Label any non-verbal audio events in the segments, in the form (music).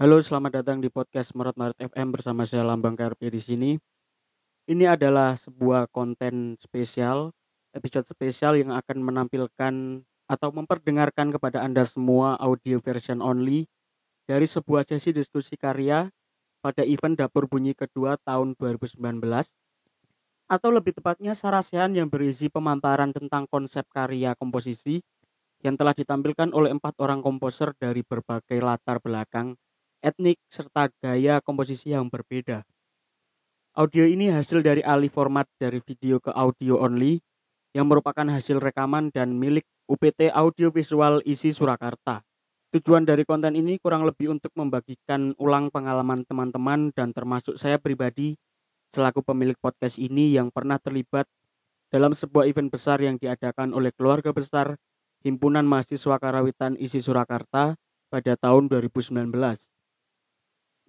Halo, selamat datang di podcast Merot Maret FM bersama saya Lambang KRP di sini. Ini adalah sebuah konten spesial, episode spesial yang akan menampilkan atau memperdengarkan kepada Anda semua audio version only dari sebuah sesi diskusi karya pada event Dapur Bunyi kedua tahun 2019 atau lebih tepatnya sarasehan yang berisi pemaparan tentang konsep karya komposisi yang telah ditampilkan oleh empat orang komposer dari berbagai latar belakang, etnik, serta gaya komposisi yang berbeda. Audio ini hasil dari alih format dari video ke audio only yang merupakan hasil rekaman dan milik UPT Audio Visual Isi Surakarta. Tujuan dari konten ini kurang lebih untuk membagikan ulang pengalaman teman-teman dan termasuk saya pribadi selaku pemilik podcast ini yang pernah terlibat dalam sebuah event besar yang diadakan oleh keluarga besar Himpunan Mahasiswa Karawitan Isi Surakarta pada tahun 2019.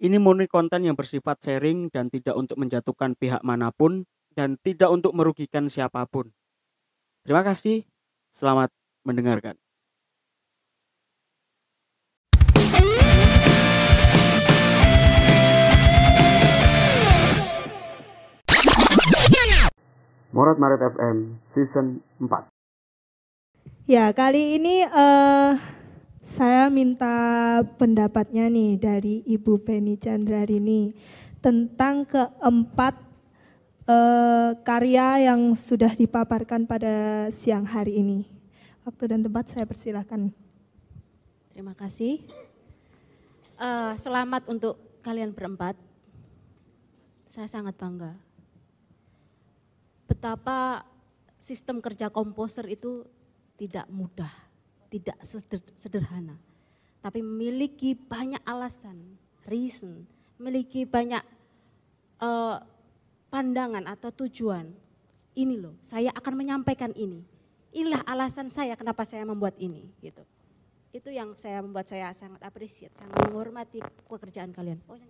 Ini murni konten yang bersifat sharing dan tidak untuk menjatuhkan pihak mana pun dan tidak untuk merugikan siapa pun. Terima kasih, selamat mendengarkan. Morat Maret FM Season 4 Ya, kali ini uh, saya minta pendapatnya nih dari Ibu Penny Chandrarini tentang keempat uh, karya yang sudah dipaparkan pada siang hari ini. Waktu dan tempat saya persilahkan. Terima kasih. Uh, selamat untuk kalian berempat. Saya sangat bangga. Betapa sistem kerja komposer itu tidak mudah, tidak sederhana, tapi memiliki banyak alasan, reason, memiliki banyak uh, pandangan atau tujuan. Ini loh, saya akan menyampaikan ini. Inilah alasan saya kenapa saya membuat ini, gitu. Itu yang saya membuat saya sangat apresiat, sangat menghormati pekerjaan kalian. Oh, yang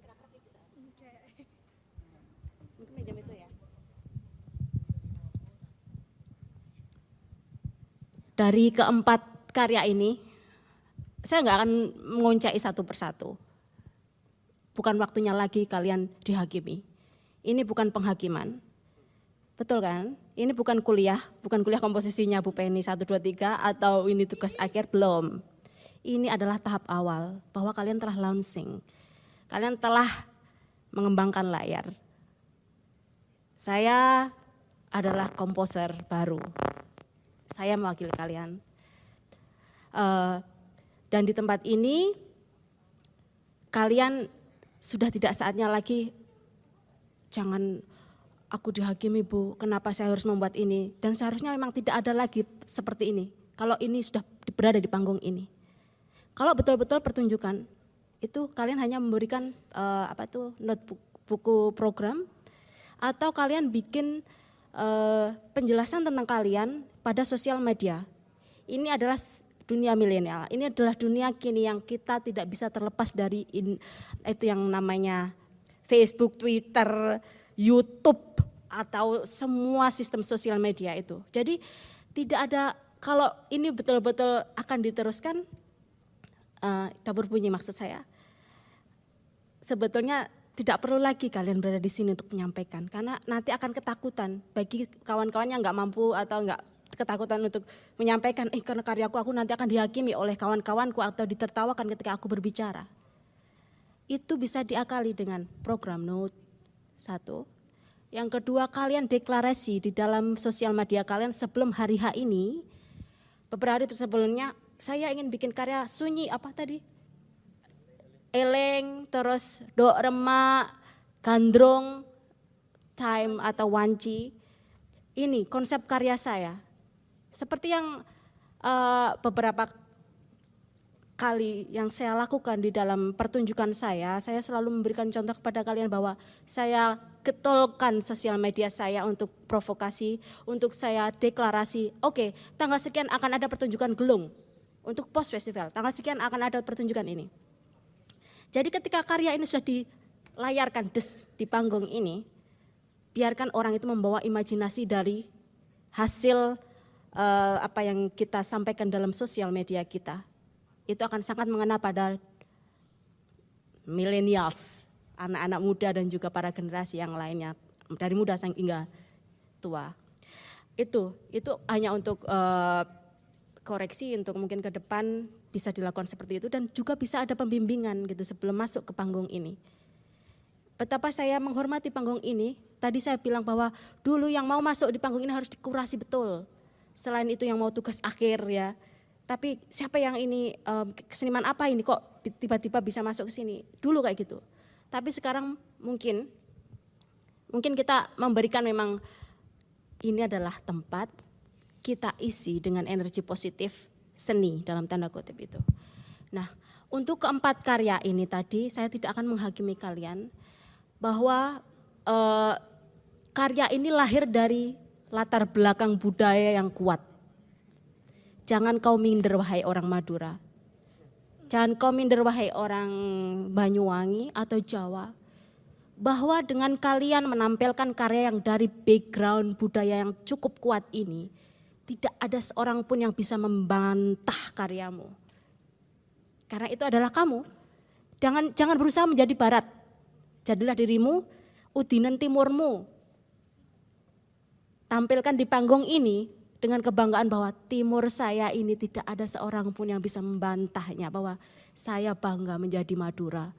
dari keempat karya ini, saya nggak akan mengoncai satu persatu. Bukan waktunya lagi kalian dihakimi. Ini bukan penghakiman. Betul kan? Ini bukan kuliah, bukan kuliah komposisinya Bu Penny 1, 2, 3 atau ini tugas akhir, belum. Ini adalah tahap awal bahwa kalian telah launching. Kalian telah mengembangkan layar. Saya adalah komposer baru saya mewakili kalian. Uh, dan di tempat ini kalian sudah tidak saatnya lagi jangan aku dihakimi bu, kenapa saya harus membuat ini? Dan seharusnya memang tidak ada lagi seperti ini. Kalau ini sudah berada di panggung ini. Kalau betul-betul pertunjukan itu kalian hanya memberikan uh, apa itu notebook buku program atau kalian bikin uh, penjelasan tentang kalian pada sosial media. Ini adalah dunia milenial. Ini adalah dunia kini yang kita tidak bisa terlepas dari in, itu yang namanya Facebook, Twitter, YouTube atau semua sistem sosial media itu. Jadi tidak ada kalau ini betul-betul akan diteruskan uh, dapur bunyi maksud saya. Sebetulnya tidak perlu lagi kalian berada di sini untuk menyampaikan karena nanti akan ketakutan bagi kawan-kawan yang nggak mampu atau nggak ketakutan untuk menyampaikan eh karena karyaku aku nanti akan dihakimi oleh kawan-kawanku atau ditertawakan ketika aku berbicara. Itu bisa diakali dengan program note satu. Yang kedua kalian deklarasi di dalam sosial media kalian sebelum hari H ini beberapa hari sebelumnya saya ingin bikin karya sunyi apa tadi eleng, terus dok remak, gandrung, time atau wanci. Ini konsep karya saya. Seperti yang uh, beberapa kali yang saya lakukan di dalam pertunjukan saya, saya selalu memberikan contoh kepada kalian bahwa saya ketolkan sosial media saya untuk provokasi, untuk saya deklarasi, oke okay, tanggal sekian akan ada pertunjukan gelung untuk post festival, tanggal sekian akan ada pertunjukan ini. Jadi ketika karya ini sudah dilayarkan des di panggung ini, biarkan orang itu membawa imajinasi dari hasil uh, apa yang kita sampaikan dalam sosial media kita. Itu akan sangat mengena pada millennials, anak-anak muda dan juga para generasi yang lainnya dari muda hingga tua. Itu itu hanya untuk uh, koreksi untuk mungkin ke depan bisa dilakukan seperti itu dan juga bisa ada pembimbingan gitu sebelum masuk ke panggung ini. Betapa saya menghormati panggung ini, tadi saya bilang bahwa dulu yang mau masuk di panggung ini harus dikurasi betul. Selain itu yang mau tugas akhir ya. Tapi siapa yang ini um, keseniman apa ini kok tiba-tiba bisa masuk ke sini? Dulu kayak gitu. Tapi sekarang mungkin mungkin kita memberikan memang ini adalah tempat kita isi dengan energi positif seni dalam tanda kutip itu. Nah, untuk keempat karya ini tadi saya tidak akan menghakimi kalian bahwa eh, karya ini lahir dari latar belakang budaya yang kuat. Jangan kau minder wahai orang Madura. Jangan kau minder wahai orang Banyuwangi atau Jawa. Bahwa dengan kalian menampilkan karya yang dari background budaya yang cukup kuat ini, tidak ada seorang pun yang bisa membantah karyamu. Karena itu adalah kamu. Jangan jangan berusaha menjadi barat. Jadilah dirimu, udinan timurmu. Tampilkan di panggung ini dengan kebanggaan bahwa timur saya ini tidak ada seorang pun yang bisa membantahnya bahwa saya bangga menjadi Madura.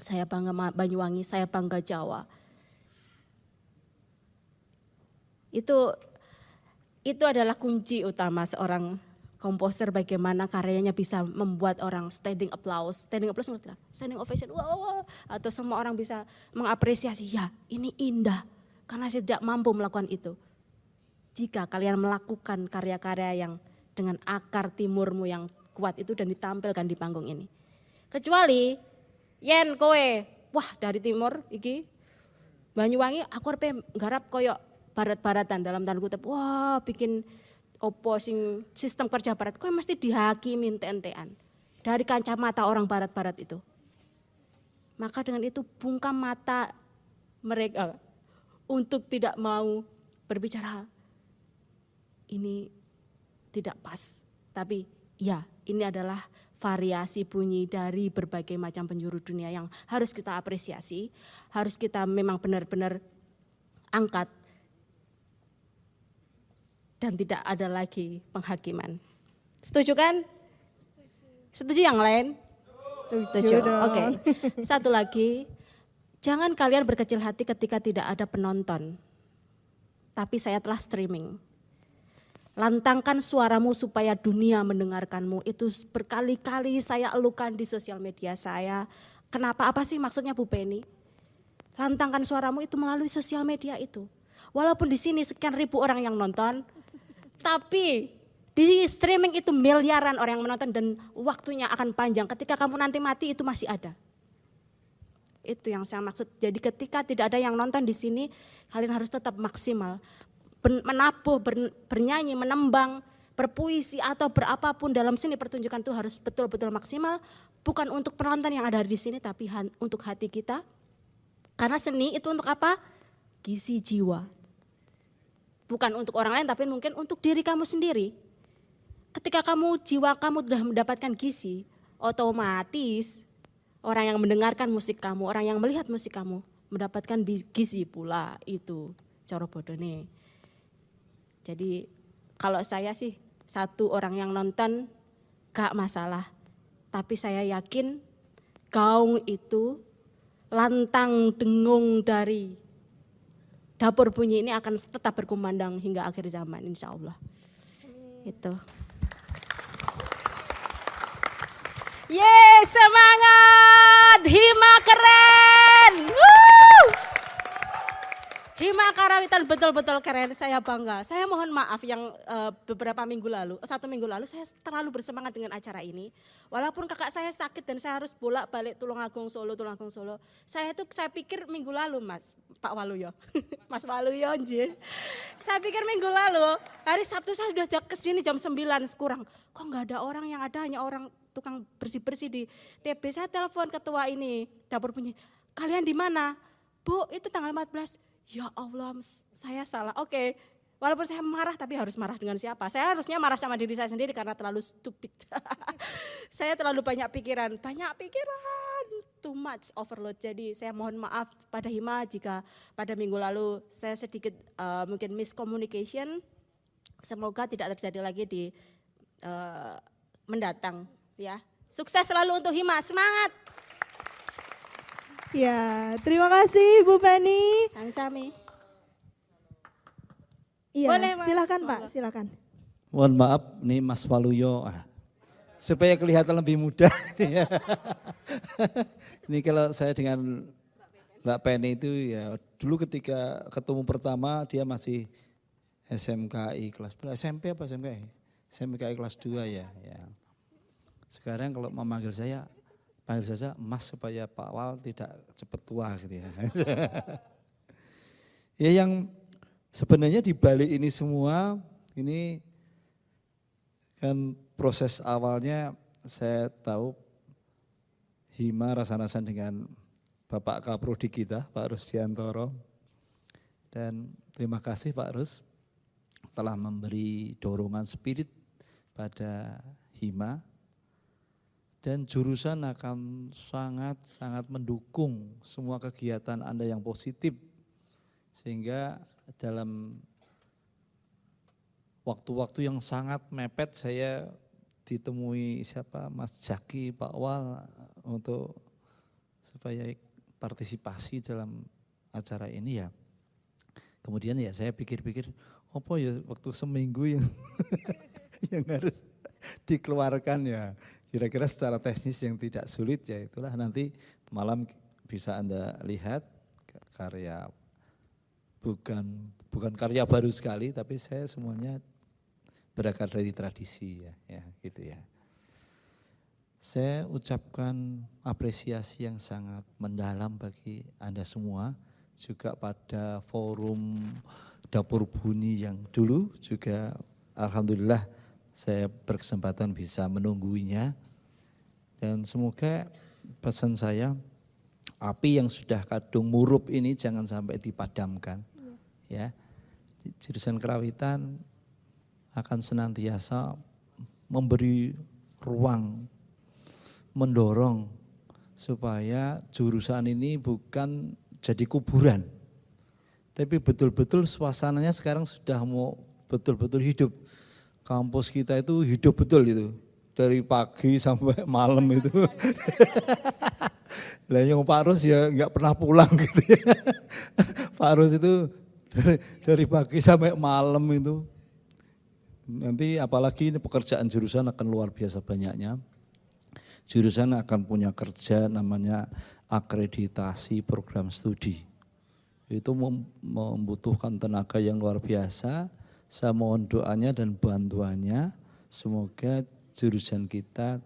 Saya bangga Banyuwangi, saya bangga Jawa. Itu itu adalah kunci utama seorang komposer bagaimana karyanya bisa membuat orang standing applause, standing applause Standing ovation, wow, wow, atau semua orang bisa mengapresiasi, ya ini indah karena saya tidak mampu melakukan itu. Jika kalian melakukan karya-karya yang dengan akar timurmu yang kuat itu dan ditampilkan di panggung ini. Kecuali yen kowe, wah dari timur iki. Banyuwangi aku arep garap koyok barat-baratan dalam tanda kutip. Wah bikin opo sing sistem kerja barat. Kok mesti dihakimi ente-entean. Dari kacamata orang barat-barat itu. Maka dengan itu bungkam mata mereka untuk tidak mau berbicara ini tidak pas tapi ya ini adalah variasi bunyi dari berbagai macam penjuru dunia yang harus kita apresiasi, harus kita memang benar-benar angkat dan tidak ada lagi penghakiman. Setuju kan? Setuju yang lain? Setuju. Oke. Okay. Satu lagi, jangan kalian berkecil hati ketika tidak ada penonton. Tapi saya telah streaming. Lantangkan suaramu supaya dunia mendengarkanmu. Itu berkali-kali saya elukan di sosial media saya. Kenapa? Apa sih maksudnya Bu Penny? Lantangkan suaramu itu melalui sosial media itu. Walaupun di sini sekian ribu orang yang nonton, tapi di streaming itu miliaran orang yang menonton dan waktunya akan panjang. Ketika kamu nanti mati itu masih ada. Itu yang saya maksud. Jadi ketika tidak ada yang nonton di sini, kalian harus tetap maksimal. Menabuh, bernyanyi, menembang, berpuisi atau berapapun dalam seni pertunjukan itu harus betul-betul maksimal. Bukan untuk penonton yang ada di sini, tapi untuk hati kita. Karena seni itu untuk apa? Gizi jiwa bukan untuk orang lain tapi mungkin untuk diri kamu sendiri. Ketika kamu jiwa kamu sudah mendapatkan gizi, otomatis orang yang mendengarkan musik kamu, orang yang melihat musik kamu mendapatkan gizi pula itu cara bodone. Jadi kalau saya sih satu orang yang nonton gak masalah. Tapi saya yakin gaung itu lantang dengung dari dapur bunyi ini akan tetap berkumandang hingga akhir zaman insya Allah. Itu. Yeay semangat, Karawitan betul-betul keren, saya bangga. Saya mohon maaf yang uh, beberapa minggu lalu, satu minggu lalu saya terlalu bersemangat dengan acara ini. Walaupun kakak saya sakit dan saya harus bolak balik Tulungagung Solo, Tulungagung Solo. Saya itu saya pikir minggu lalu mas, Pak Waluyo, (laughs) Mas Waluyo nje. Saya pikir minggu lalu, hari Sabtu saya sudah ke sini jam 9 kurang. Kok nggak ada orang yang ada hanya orang tukang bersih-bersih di TB. Saya telepon ketua ini, dapur bunyi, kalian di mana? Bu, itu tanggal 14 ya Allah saya salah. Oke, okay. walaupun saya marah tapi harus marah dengan siapa? Saya harusnya marah sama diri saya sendiri karena terlalu stupid. (laughs) saya terlalu banyak pikiran, banyak pikiran. too much overload. Jadi saya mohon maaf pada Hima jika pada minggu lalu saya sedikit uh, mungkin miscommunication. Semoga tidak terjadi lagi di uh, mendatang ya. Sukses selalu untuk Hima, semangat. Ya, terima kasih Bu Penny. Sami-sami. Iya, Boleh, Mas. silakan Pak, silakan. Mohon maaf nih Mas Waluyo. Ah, supaya kelihatan lebih muda. ya. (laughs) Ini kalau saya dengan Mbak Penny itu ya dulu ketika ketemu pertama dia masih SMKI kelas berapa? SMP apa SMKI? SMKI kelas 2 ya. ya. Sekarang kalau memanggil saya panggil saja Mas supaya Pak Wal tidak cepat tua gitu ya. (laughs) ya yang sebenarnya di balik ini semua ini kan proses awalnya saya tahu Hima rasa-rasan dengan Bapak Kaprodi kita, Pak Rusdiantoro. Dan terima kasih Pak Rus telah memberi dorongan spirit pada Hima dan jurusan akan sangat-sangat mendukung semua kegiatan Anda yang positif sehingga dalam waktu-waktu yang sangat mepet saya ditemui siapa Mas Jaki Pak Wal untuk supaya partisipasi dalam acara ini ya. Kemudian ya saya pikir-pikir, apa ya waktu seminggu yang (laughs) yang harus dikeluarkan ya. Kira-kira secara teknis yang tidak sulit ya itulah nanti malam bisa Anda lihat karya bukan bukan karya baru sekali tapi saya semuanya berakar dari tradisi ya, ya gitu ya. Saya ucapkan apresiasi yang sangat mendalam bagi Anda semua, juga pada forum dapur bunyi yang dulu juga alhamdulillah saya berkesempatan bisa menungguinya dan semoga pesan saya api yang sudah kadung murup ini jangan sampai dipadamkan ya jurusan kerawitan akan senantiasa memberi ruang mendorong supaya jurusan ini bukan jadi kuburan. Tapi betul-betul suasananya sekarang sudah mau betul-betul hidup. Kampus kita itu hidup betul itu. Dari pagi sampai (laughs) malam itu. (laughs) Lah yang Pak Rus ya nggak pernah pulang (laughs) gitu ya. Pak Rus itu dari, dari pagi sampai malam itu. Nanti apalagi ini pekerjaan jurusan akan luar biasa banyaknya jurusan akan punya kerja namanya akreditasi program studi. Itu mem- membutuhkan tenaga yang luar biasa. Saya mohon doanya dan bantuannya. Semoga jurusan kita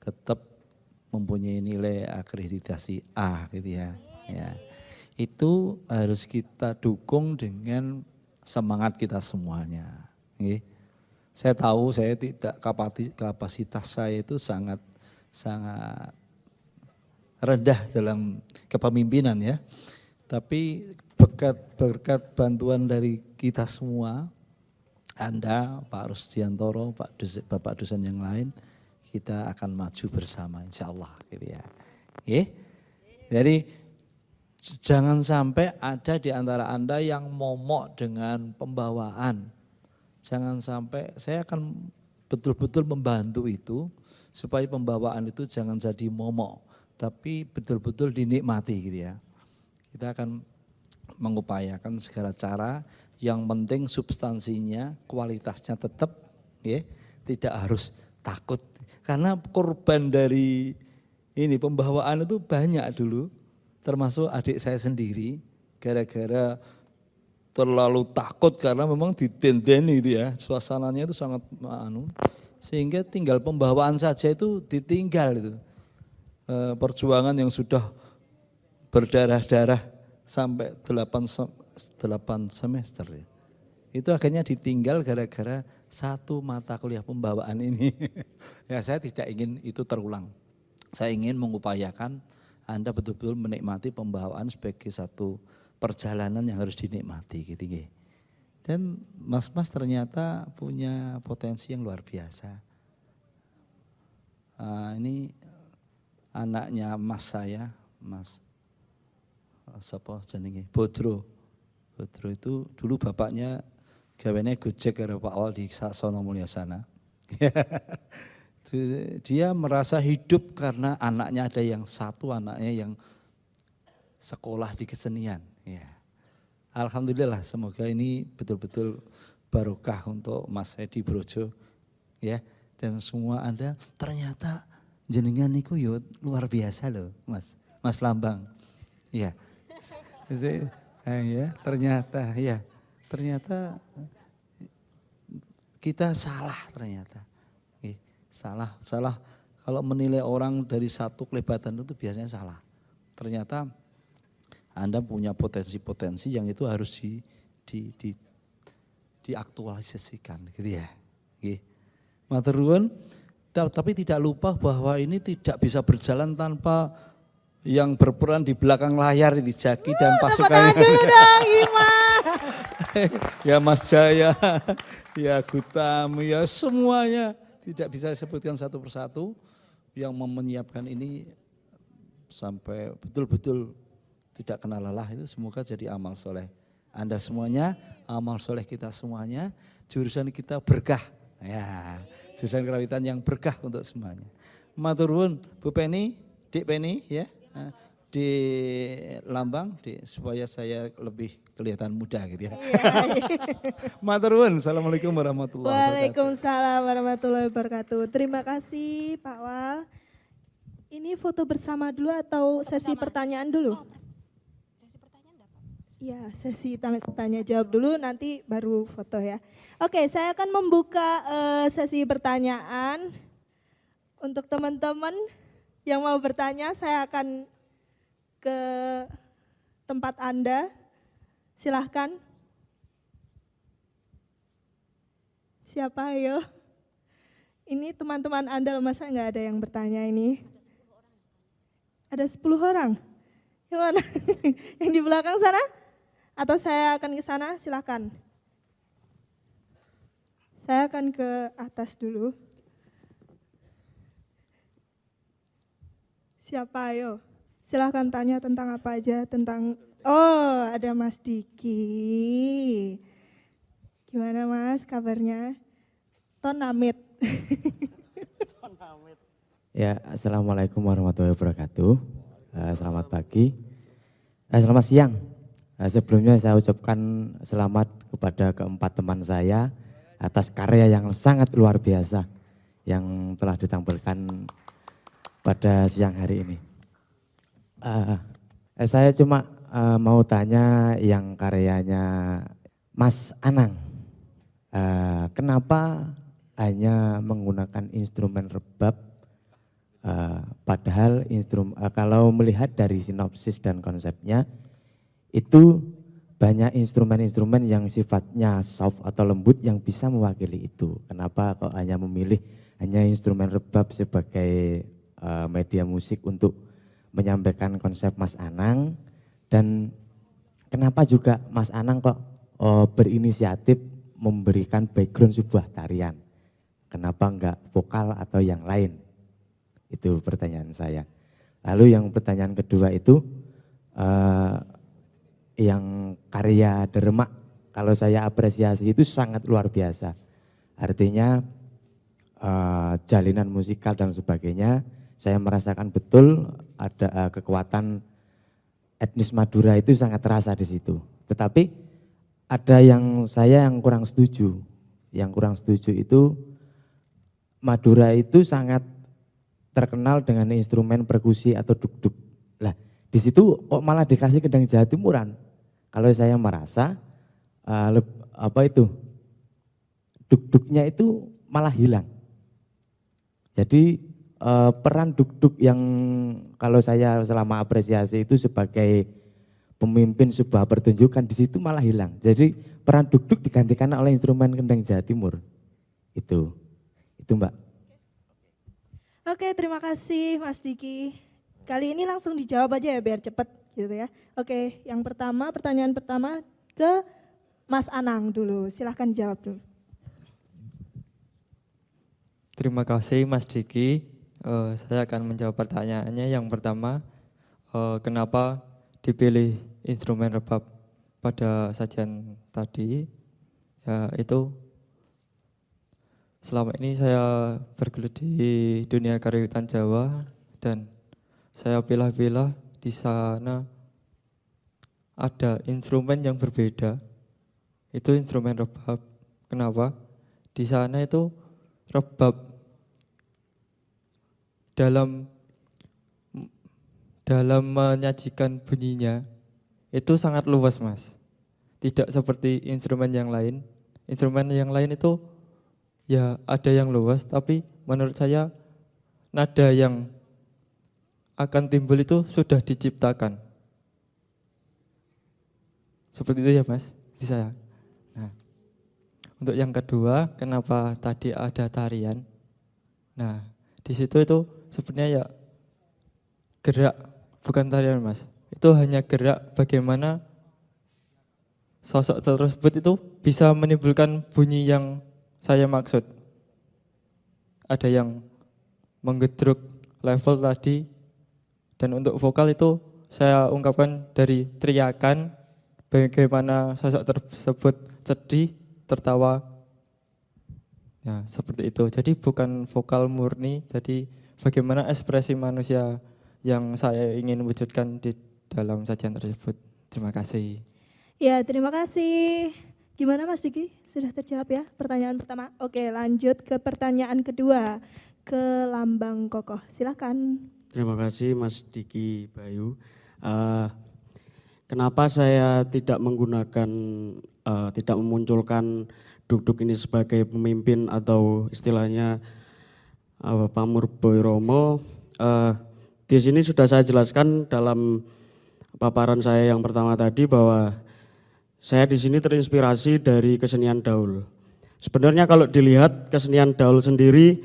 tetap mempunyai nilai akreditasi A gitu ya. ya. Itu harus kita dukung dengan semangat kita semuanya. Saya tahu saya tidak kapasitas saya itu sangat sangat rendah dalam kepemimpinan ya. Tapi berkat berkat bantuan dari kita semua, Anda, Pak Rusdiantoro, Pak dosen, Bapak dosen yang lain, kita akan maju bersama insya Allah gitu ya. Oke? Jadi jangan sampai ada di antara Anda yang momok dengan pembawaan. Jangan sampai saya akan betul-betul membantu itu supaya pembawaan itu jangan jadi momok, tapi betul-betul dinikmati gitu ya. Kita akan mengupayakan segala cara, yang penting substansinya, kualitasnya tetap, ya, tidak harus takut. Karena korban dari ini pembawaan itu banyak dulu, termasuk adik saya sendiri, gara-gara terlalu takut karena memang ditendeni itu ya, suasananya itu sangat anu, sehingga tinggal pembawaan saja itu ditinggal itu. E, perjuangan yang sudah berdarah-darah sampai 8, sem- 8 semester ya. Itu akhirnya ditinggal gara-gara satu mata kuliah pembawaan ini. (laughs) ya saya tidak ingin itu terulang. Saya ingin mengupayakan Anda betul-betul menikmati pembawaan sebagai satu perjalanan yang harus dinikmati gitu nggih. Dan mas-mas ternyata punya potensi yang luar biasa. Ah, ini anaknya mas saya, mas eh, siapa jenenge Bodro. Bodro itu dulu bapaknya gawennya Gojek karo Pak Wal di Sono Mulia sana. (laughs) Dia merasa hidup karena anaknya ada yang satu anaknya yang sekolah di kesenian. Ya. Alhamdulillah semoga ini betul-betul barokah untuk Mas Edi Brojo ya dan semua Anda ternyata jenengan niku yo luar biasa loh Mas Mas Lambang. Ya. Ya, ternyata ya. Ternyata kita salah ternyata salah, salah. Kalau menilai orang dari satu kelebatan itu biasanya salah. Ternyata Anda punya potensi-potensi yang itu harus di, di, di diaktualisasikan gitu ya. Oke. Maturun, tapi tidak lupa bahwa ini tidak bisa berjalan tanpa yang berperan di belakang layar di Jaki dan pasukan. (laughs) ya Mas Jaya, ya Gutam, ya semuanya tidak bisa sebutkan satu persatu yang menyiapkan ini sampai betul-betul tidak kenal lelah itu semoga jadi amal soleh. Anda semuanya, amal soleh kita semuanya, jurusan kita berkah. Ya, jurusan kerawitan yang berkah untuk semuanya. Maturun, Bu Penny, Dik Penny ya, di lambang di, supaya saya lebih kelihatan muda gitu ya. Iya. (laughs) Maturun, Assalamualaikum warahmatullahi wabarakatuh. Waalaikumsalam warahmatullahi wabarakatuh. Terima kasih Pak Wal. Ini foto bersama dulu atau sesi bersama. pertanyaan dulu? Oh, sesi pertanyaan dapat. Iya, sesi tanya, tanya jawab dulu nanti baru foto ya. Oke, saya akan membuka uh, sesi pertanyaan. Untuk teman-teman yang mau bertanya, saya akan ke tempat Anda. Silahkan. Siapa ayo? Ini teman-teman Anda masa nggak ada yang bertanya ini? Ada 10 orang? Yang mana? (laughs) yang di belakang sana? Atau saya akan ke sana? Silahkan. Saya akan ke atas dulu. Siapa ayo? Silahkan tanya tentang apa aja, tentang Oh, ada Mas Diki. Gimana Mas kabarnya? Tonamit. (laughs) ya, Assalamualaikum warahmatullahi wabarakatuh. Uh, selamat pagi. Uh, selamat siang. Uh, sebelumnya saya ucapkan selamat kepada keempat teman saya atas karya yang sangat luar biasa yang telah ditampilkan pada siang hari ini. Uh, saya cuma uh, mau tanya yang karyanya Mas Anang. Uh, kenapa hanya menggunakan instrumen rebab uh, padahal instrum uh, kalau melihat dari sinopsis dan konsepnya itu banyak instrumen-instrumen yang sifatnya soft atau lembut yang bisa mewakili itu. Kenapa kok hanya memilih hanya instrumen rebab sebagai uh, media musik untuk menyampaikan konsep Mas Anang dan kenapa juga Mas Anang kok oh, berinisiatif memberikan background sebuah tarian? Kenapa enggak vokal atau yang lain? Itu pertanyaan saya. Lalu yang pertanyaan kedua itu uh, yang karya Dermak kalau saya apresiasi itu sangat luar biasa. Artinya uh, jalinan musikal dan sebagainya saya merasakan betul ada uh, kekuatan etnis Madura itu sangat terasa di situ. Tetapi ada yang saya yang kurang setuju. Yang kurang setuju itu Madura itu sangat terkenal dengan instrumen perkusi atau duk-duk. Lah, di situ kok malah dikasih kendang Jawa Timuran. Kalau saya merasa uh, apa itu? Duk-duknya itu malah hilang. Jadi uh, peran duk-duk yang kalau saya selama apresiasi itu sebagai pemimpin sebuah pertunjukan di situ malah hilang. Jadi peran duk-duk digantikan oleh instrumen kendang Jawa Timur. Itu. Itu Mbak. Oke, terima kasih Mas Diki. Kali ini langsung dijawab aja ya biar cepat gitu ya. Oke, yang pertama pertanyaan pertama ke Mas Anang dulu. Silahkan jawab dulu. Terima kasih Mas Diki Eh, saya akan menjawab pertanyaannya. Yang pertama, eh, kenapa dipilih instrumen rebab pada sajian tadi? Ya, itu selama ini saya bergelut di dunia karawitan Jawa dan saya pilih-pilih di sana ada instrumen yang berbeda. Itu instrumen rebab. Kenapa? Di sana itu rebab dalam dalam menyajikan bunyinya itu sangat luas, Mas. Tidak seperti instrumen yang lain. Instrumen yang lain itu ya ada yang luas, tapi menurut saya nada yang akan timbul itu sudah diciptakan. Seperti itu ya Mas, bisa ya? Nah, untuk yang kedua, kenapa tadi ada tarian? Nah, di situ itu sebenarnya ya gerak, bukan tarian Mas. Itu hanya gerak bagaimana sosok tersebut itu bisa menimbulkan bunyi yang saya maksud. Ada yang menggedruk level tadi dan untuk vokal itu saya ungkapkan dari teriakan bagaimana sosok tersebut sedih, tertawa. Ya, seperti itu. Jadi bukan vokal murni, jadi bagaimana ekspresi manusia yang saya ingin wujudkan di dalam sajian tersebut. Terima kasih. Ya, terima kasih. Gimana Mas Diki? Sudah terjawab ya pertanyaan pertama? Oke, lanjut ke pertanyaan kedua. Ke Lambang Kokoh. Silahkan. Terima kasih Mas Diki Bayu. Uh, kenapa saya tidak menggunakan, uh, tidak memunculkan Duk-Duk ini sebagai pemimpin atau istilahnya uh, Pamur Boy Romo? Uh, di sini sudah saya jelaskan dalam paparan saya yang pertama tadi bahwa saya di sini terinspirasi dari kesenian daul. Sebenarnya kalau dilihat kesenian daul sendiri,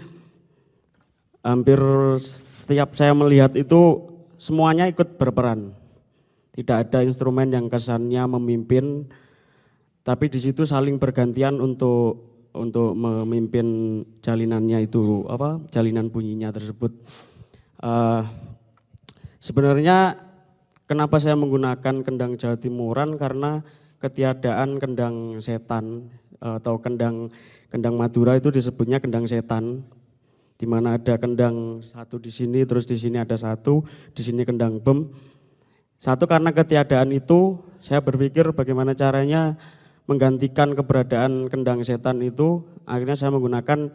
hampir setiap saya melihat itu semuanya ikut berperan. Tidak ada instrumen yang kesannya memimpin, tapi di situ saling bergantian untuk untuk memimpin jalinannya itu apa jalinan bunyinya tersebut. Uh, sebenarnya kenapa saya menggunakan kendang Jawa Timuran? Karena ketiadaan kendang setan atau kendang kendang Madura itu disebutnya kendang setan. Di mana ada kendang satu di sini terus di sini ada satu di sini kendang bem satu karena ketiadaan itu saya berpikir bagaimana caranya menggantikan keberadaan kendang setan itu akhirnya saya menggunakan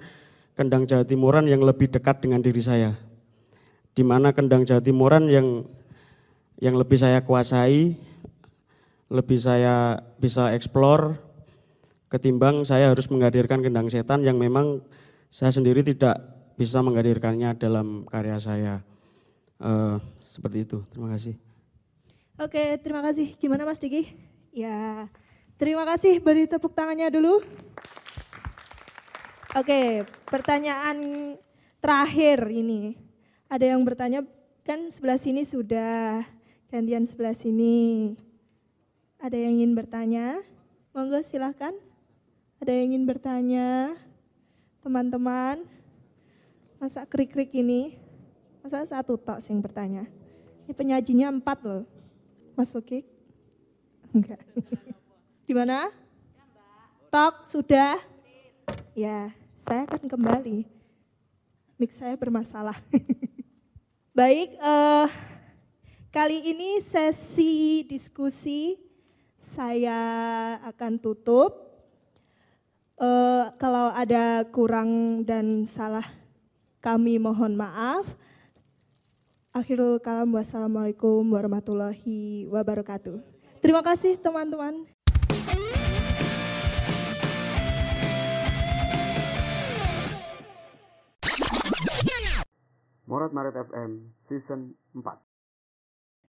kendang Jawa Timuran yang lebih dekat dengan diri saya di mana kendang Jawa Timuran yang yang lebih saya kuasai lebih saya bisa eksplor ketimbang saya harus menghadirkan kendang setan yang memang saya sendiri tidak bisa menghadirkannya dalam karya saya. Uh, seperti itu. Terima kasih. Oke, terima kasih. Gimana Mas Diki? Ya, terima kasih. Beri tepuk tangannya dulu. Oke, pertanyaan terakhir ini. Ada yang bertanya, kan sebelah sini sudah, gantian sebelah sini. Ada yang ingin bertanya? Monggo silahkan. Ada yang ingin bertanya? Teman-teman, masa krik-krik ini, masa satu tok sing bertanya? Ini penyajinya empat loh. Mas Oke? Enggak. (laughs) Di mana? Tok sudah? Ya, saya akan kembali. Mix saya bermasalah. (laughs) Baik, uh, kali ini sesi diskusi saya akan tutup. Uh, kalau ada kurang dan salah kami mohon maaf. Akhirul kalam wassalamualaikum warahmatullahi wabarakatuh. Terima kasih teman-teman. Morat Maret FM Season 4